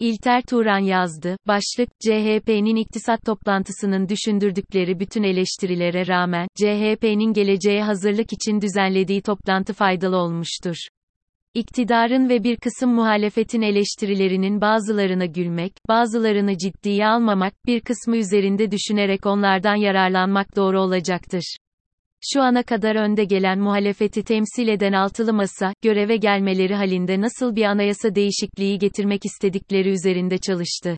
İlter Turan yazdı. Başlık, CHP'nin iktisat toplantısının düşündürdükleri bütün eleştirilere rağmen, CHP'nin geleceğe hazırlık için düzenlediği toplantı faydalı olmuştur. İktidarın ve bir kısım muhalefetin eleştirilerinin bazılarına gülmek, bazılarını ciddiye almamak, bir kısmı üzerinde düşünerek onlardan yararlanmak doğru olacaktır. Şu ana kadar önde gelen muhalefeti temsil eden altılı masa, göreve gelmeleri halinde nasıl bir anayasa değişikliği getirmek istedikleri üzerinde çalıştı.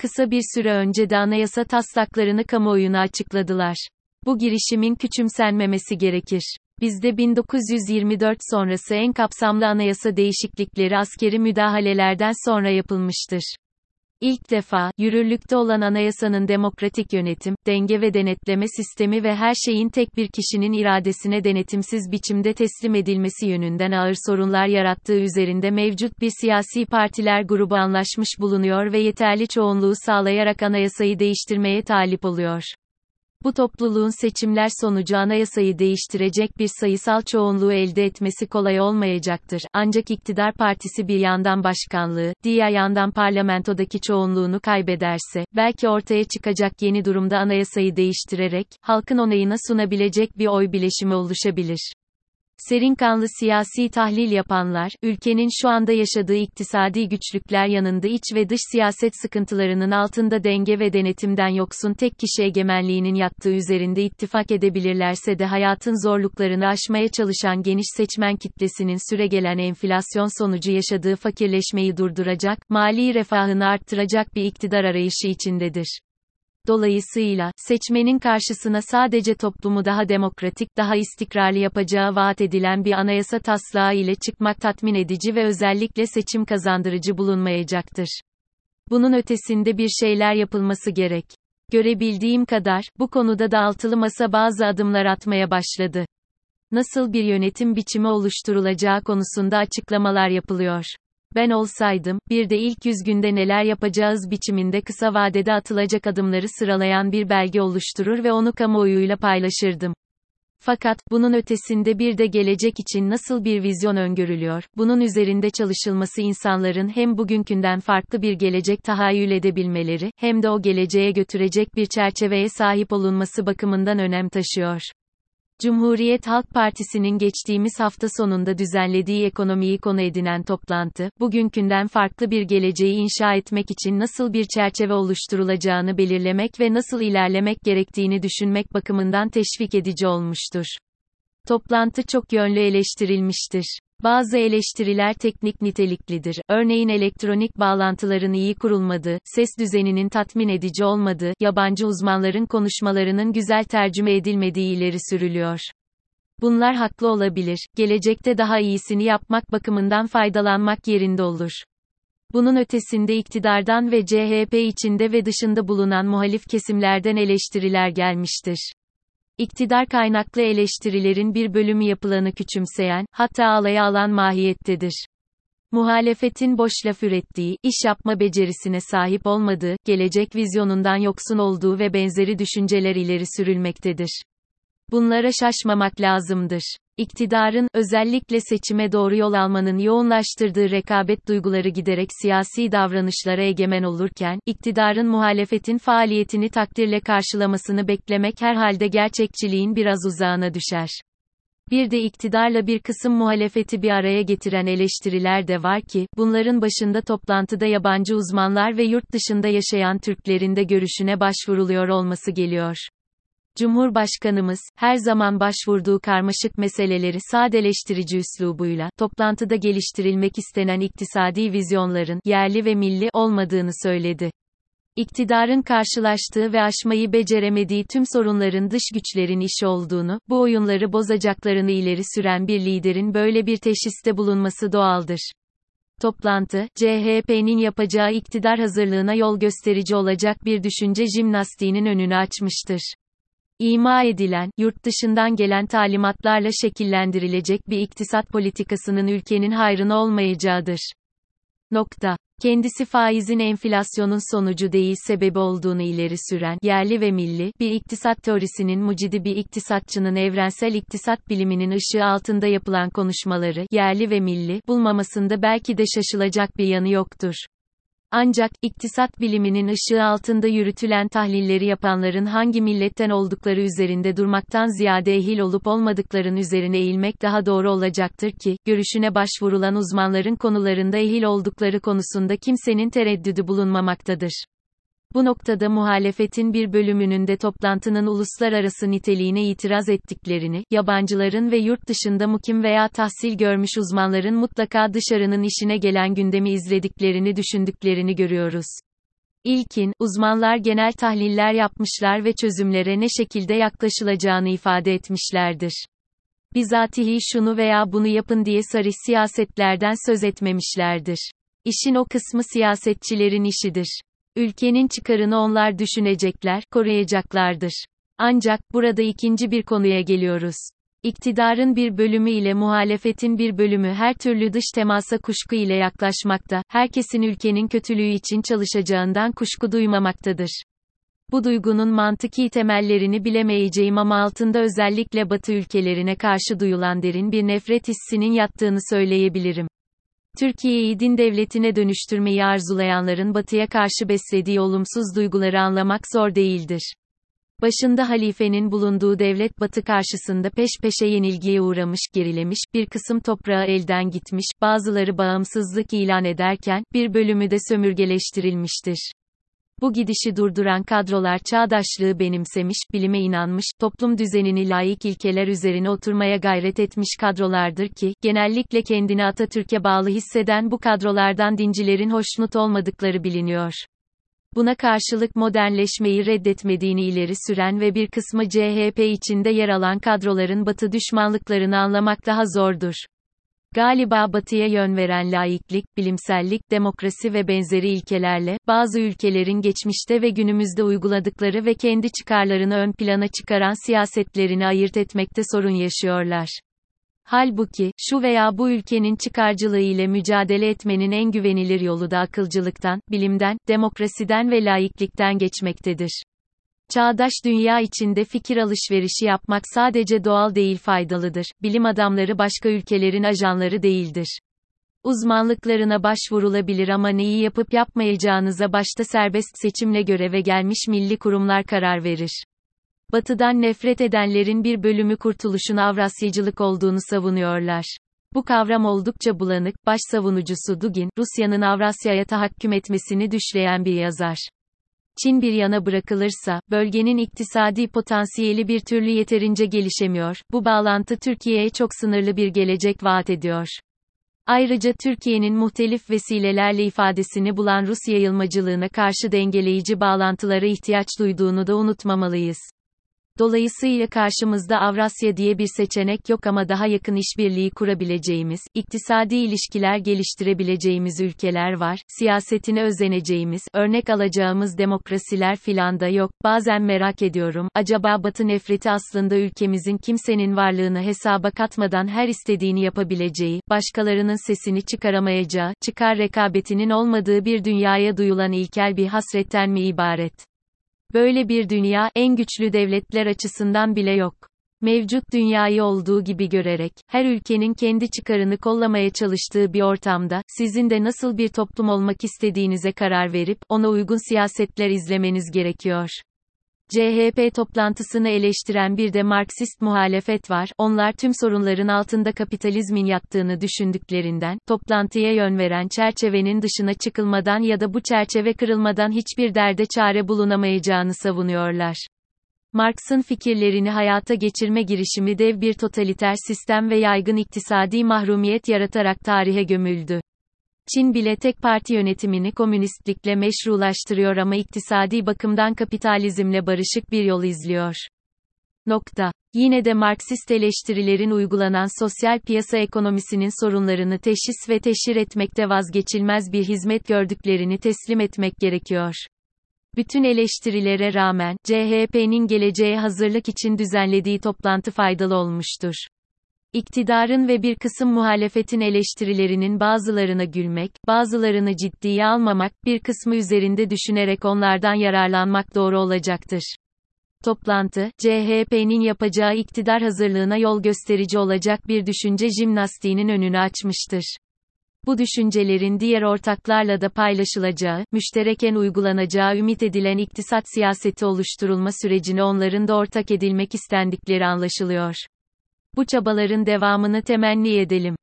Kısa bir süre önce de anayasa taslaklarını kamuoyuna açıkladılar. Bu girişimin küçümsenmemesi gerekir. Bizde 1924 sonrası en kapsamlı anayasa değişiklikleri askeri müdahalelerden sonra yapılmıştır. İlk defa, yürürlükte olan anayasanın demokratik yönetim, denge ve denetleme sistemi ve her şeyin tek bir kişinin iradesine denetimsiz biçimde teslim edilmesi yönünden ağır sorunlar yarattığı üzerinde mevcut bir siyasi partiler grubu anlaşmış bulunuyor ve yeterli çoğunluğu sağlayarak anayasayı değiştirmeye talip oluyor. Bu topluluğun seçimler sonucu anayasayı değiştirecek bir sayısal çoğunluğu elde etmesi kolay olmayacaktır. Ancak iktidar partisi bir yandan başkanlığı, diğer yandan parlamentodaki çoğunluğunu kaybederse, belki ortaya çıkacak yeni durumda anayasayı değiştirerek, halkın onayına sunabilecek bir oy bileşimi oluşabilir. Serin kanlı siyasi tahlil yapanlar, ülkenin şu anda yaşadığı iktisadi güçlükler yanında iç ve dış siyaset sıkıntılarının altında denge ve denetimden yoksun tek kişi egemenliğinin yattığı üzerinde ittifak edebilirlerse de hayatın zorluklarını aşmaya çalışan geniş seçmen kitlesinin süregelen enflasyon sonucu yaşadığı fakirleşmeyi durduracak, mali refahını arttıracak bir iktidar arayışı içindedir. Dolayısıyla, seçmenin karşısına sadece toplumu daha demokratik, daha istikrarlı yapacağı vaat edilen bir anayasa taslağı ile çıkmak tatmin edici ve özellikle seçim kazandırıcı bulunmayacaktır. Bunun ötesinde bir şeyler yapılması gerek. Görebildiğim kadar, bu konuda da altılı masa bazı adımlar atmaya başladı. Nasıl bir yönetim biçimi oluşturulacağı konusunda açıklamalar yapılıyor. Ben olsaydım, bir de ilk yüz günde neler yapacağız biçiminde kısa vadede atılacak adımları sıralayan bir belge oluşturur ve onu kamuoyuyla paylaşırdım. Fakat, bunun ötesinde bir de gelecek için nasıl bir vizyon öngörülüyor, bunun üzerinde çalışılması insanların hem bugünkünden farklı bir gelecek tahayyül edebilmeleri, hem de o geleceğe götürecek bir çerçeveye sahip olunması bakımından önem taşıyor. Cumhuriyet Halk Partisi'nin geçtiğimiz hafta sonunda düzenlediği ekonomiyi konu edinen toplantı, bugünkünden farklı bir geleceği inşa etmek için nasıl bir çerçeve oluşturulacağını belirlemek ve nasıl ilerlemek gerektiğini düşünmek bakımından teşvik edici olmuştur. Toplantı çok yönlü eleştirilmiştir. Bazı eleştiriler teknik niteliklidir. Örneğin elektronik bağlantıların iyi kurulmadığı, ses düzeninin tatmin edici olmadığı, yabancı uzmanların konuşmalarının güzel tercüme edilmediği ileri sürülüyor. Bunlar haklı olabilir. Gelecekte daha iyisini yapmak bakımından faydalanmak yerinde olur. Bunun ötesinde iktidardan ve CHP içinde ve dışında bulunan muhalif kesimlerden eleştiriler gelmiştir. İktidar kaynaklı eleştirilerin bir bölümü yapılanı küçümseyen, hatta alaya alan mahiyettedir. Muhalefetin boş laf ürettiği, iş yapma becerisine sahip olmadığı, gelecek vizyonundan yoksun olduğu ve benzeri düşünceler ileri sürülmektedir. Bunlara şaşmamak lazımdır. İktidarın, özellikle seçime doğru yol almanın yoğunlaştırdığı rekabet duyguları giderek siyasi davranışlara egemen olurken, iktidarın muhalefetin faaliyetini takdirle karşılamasını beklemek herhalde gerçekçiliğin biraz uzağına düşer. Bir de iktidarla bir kısım muhalefeti bir araya getiren eleştiriler de var ki, bunların başında toplantıda yabancı uzmanlar ve yurt dışında yaşayan Türklerin de görüşüne başvuruluyor olması geliyor. Cumhurbaşkanımız, her zaman başvurduğu karmaşık meseleleri sadeleştirici üslubuyla, toplantıda geliştirilmek istenen iktisadi vizyonların, yerli ve milli, olmadığını söyledi. İktidarın karşılaştığı ve aşmayı beceremediği tüm sorunların dış güçlerin işi olduğunu, bu oyunları bozacaklarını ileri süren bir liderin böyle bir teşhiste bulunması doğaldır. Toplantı, CHP'nin yapacağı iktidar hazırlığına yol gösterici olacak bir düşünce jimnastiğinin önünü açmıştır. İma edilen, yurt dışından gelen talimatlarla şekillendirilecek bir iktisat politikasının ülkenin hayrına olmayacağıdır. Nokta. Kendisi faizin enflasyonun sonucu değil sebebi olduğunu ileri süren, yerli ve milli, bir iktisat teorisinin mucidi bir iktisatçının evrensel iktisat biliminin ışığı altında yapılan konuşmaları, yerli ve milli, bulmamasında belki de şaşılacak bir yanı yoktur. Ancak, iktisat biliminin ışığı altında yürütülen tahlilleri yapanların hangi milletten oldukları üzerinde durmaktan ziyade ehil olup olmadıkların üzerine eğilmek daha doğru olacaktır ki, görüşüne başvurulan uzmanların konularında ehil oldukları konusunda kimsenin tereddüdü bulunmamaktadır. Bu noktada muhalefetin bir bölümünün de toplantının uluslararası niteliğine itiraz ettiklerini, yabancıların ve yurt dışında mukim veya tahsil görmüş uzmanların mutlaka dışarının işine gelen gündemi izlediklerini düşündüklerini görüyoruz. İlkin, uzmanlar genel tahliller yapmışlar ve çözümlere ne şekilde yaklaşılacağını ifade etmişlerdir. Bizatihi şunu veya bunu yapın diye sarı siyasetlerden söz etmemişlerdir. İşin o kısmı siyasetçilerin işidir. Ülkenin çıkarını onlar düşünecekler, koruyacaklardır. Ancak, burada ikinci bir konuya geliyoruz. İktidarın bir bölümü ile muhalefetin bir bölümü her türlü dış temasa kuşku ile yaklaşmakta, herkesin ülkenin kötülüğü için çalışacağından kuşku duymamaktadır. Bu duygunun mantıki temellerini bilemeyeceğim ama altında özellikle Batı ülkelerine karşı duyulan derin bir nefret hissinin yattığını söyleyebilirim. Türkiye'yi din devletine dönüştürmeyi arzulayanların batıya karşı beslediği olumsuz duyguları anlamak zor değildir. Başında halifenin bulunduğu devlet batı karşısında peş peşe yenilgiye uğramış, gerilemiş, bir kısım toprağı elden gitmiş, bazıları bağımsızlık ilan ederken, bir bölümü de sömürgeleştirilmiştir. Bu gidişi durduran kadrolar çağdaşlığı benimsemiş, bilime inanmış, toplum düzenini layık ilkeler üzerine oturmaya gayret etmiş kadrolardır ki, genellikle kendini Atatürk'e bağlı hisseden bu kadrolardan dincilerin hoşnut olmadıkları biliniyor. Buna karşılık modernleşmeyi reddetmediğini ileri süren ve bir kısmı CHP içinde yer alan kadroların batı düşmanlıklarını anlamak daha zordur. Galiba batıya yön veren laiklik, bilimsellik, demokrasi ve benzeri ilkelerle, bazı ülkelerin geçmişte ve günümüzde uyguladıkları ve kendi çıkarlarını ön plana çıkaran siyasetlerini ayırt etmekte sorun yaşıyorlar. Halbuki, şu veya bu ülkenin çıkarcılığı ile mücadele etmenin en güvenilir yolu da akılcılıktan, bilimden, demokrasiden ve laiklikten geçmektedir. Çağdaş dünya içinde fikir alışverişi yapmak sadece doğal değil faydalıdır. Bilim adamları başka ülkelerin ajanları değildir. Uzmanlıklarına başvurulabilir ama neyi yapıp yapmayacağınıza başta serbest seçimle göreve gelmiş milli kurumlar karar verir. Batıdan nefret edenlerin bir bölümü kurtuluşun Avrasyacılık olduğunu savunuyorlar. Bu kavram oldukça bulanık, baş savunucusu Dugin, Rusya'nın Avrasya'ya tahakküm etmesini düşleyen bir yazar. Çin bir yana bırakılırsa, bölgenin iktisadi potansiyeli bir türlü yeterince gelişemiyor. Bu bağlantı Türkiye'ye çok sınırlı bir gelecek vaat ediyor. Ayrıca Türkiye'nin muhtelif vesilelerle ifadesini bulan Rus yayılmacılığına karşı dengeleyici bağlantılara ihtiyaç duyduğunu da unutmamalıyız. Dolayısıyla karşımızda Avrasya diye bir seçenek yok ama daha yakın işbirliği kurabileceğimiz, iktisadi ilişkiler geliştirebileceğimiz ülkeler var, siyasetine özeneceğimiz, örnek alacağımız demokrasiler filan da yok. Bazen merak ediyorum, acaba Batı nefreti aslında ülkemizin kimsenin varlığını hesaba katmadan her istediğini yapabileceği, başkalarının sesini çıkaramayacağı, çıkar rekabetinin olmadığı bir dünyaya duyulan ilkel bir hasretten mi ibaret? Böyle bir dünya, en güçlü devletler açısından bile yok. Mevcut dünyayı olduğu gibi görerek, her ülkenin kendi çıkarını kollamaya çalıştığı bir ortamda, sizin de nasıl bir toplum olmak istediğinize karar verip, ona uygun siyasetler izlemeniz gerekiyor. CHP toplantısını eleştiren bir de Marksist muhalefet var, onlar tüm sorunların altında kapitalizmin yattığını düşündüklerinden, toplantıya yön veren çerçevenin dışına çıkılmadan ya da bu çerçeve kırılmadan hiçbir derde çare bulunamayacağını savunuyorlar. Marx'ın fikirlerini hayata geçirme girişimi dev bir totaliter sistem ve yaygın iktisadi mahrumiyet yaratarak tarihe gömüldü. Çin bile tek parti yönetimini komünistlikle meşrulaştırıyor ama iktisadi bakımdan kapitalizmle barışık bir yol izliyor. Nokta. Yine de Marksist eleştirilerin uygulanan sosyal piyasa ekonomisinin sorunlarını teşhis ve teşhir etmekte vazgeçilmez bir hizmet gördüklerini teslim etmek gerekiyor. Bütün eleştirilere rağmen, CHP'nin geleceğe hazırlık için düzenlediği toplantı faydalı olmuştur. İktidarın ve bir kısım muhalefetin eleştirilerinin bazılarına gülmek, bazılarını ciddiye almamak, bir kısmı üzerinde düşünerek onlardan yararlanmak doğru olacaktır. Toplantı, CHP'nin yapacağı iktidar hazırlığına yol gösterici olacak bir düşünce jimnastiğinin önünü açmıştır. Bu düşüncelerin diğer ortaklarla da paylaşılacağı, müştereken uygulanacağı ümit edilen iktisat siyaseti oluşturulma sürecini onların da ortak edilmek istendikleri anlaşılıyor. Bu çabaların devamını temenni edelim.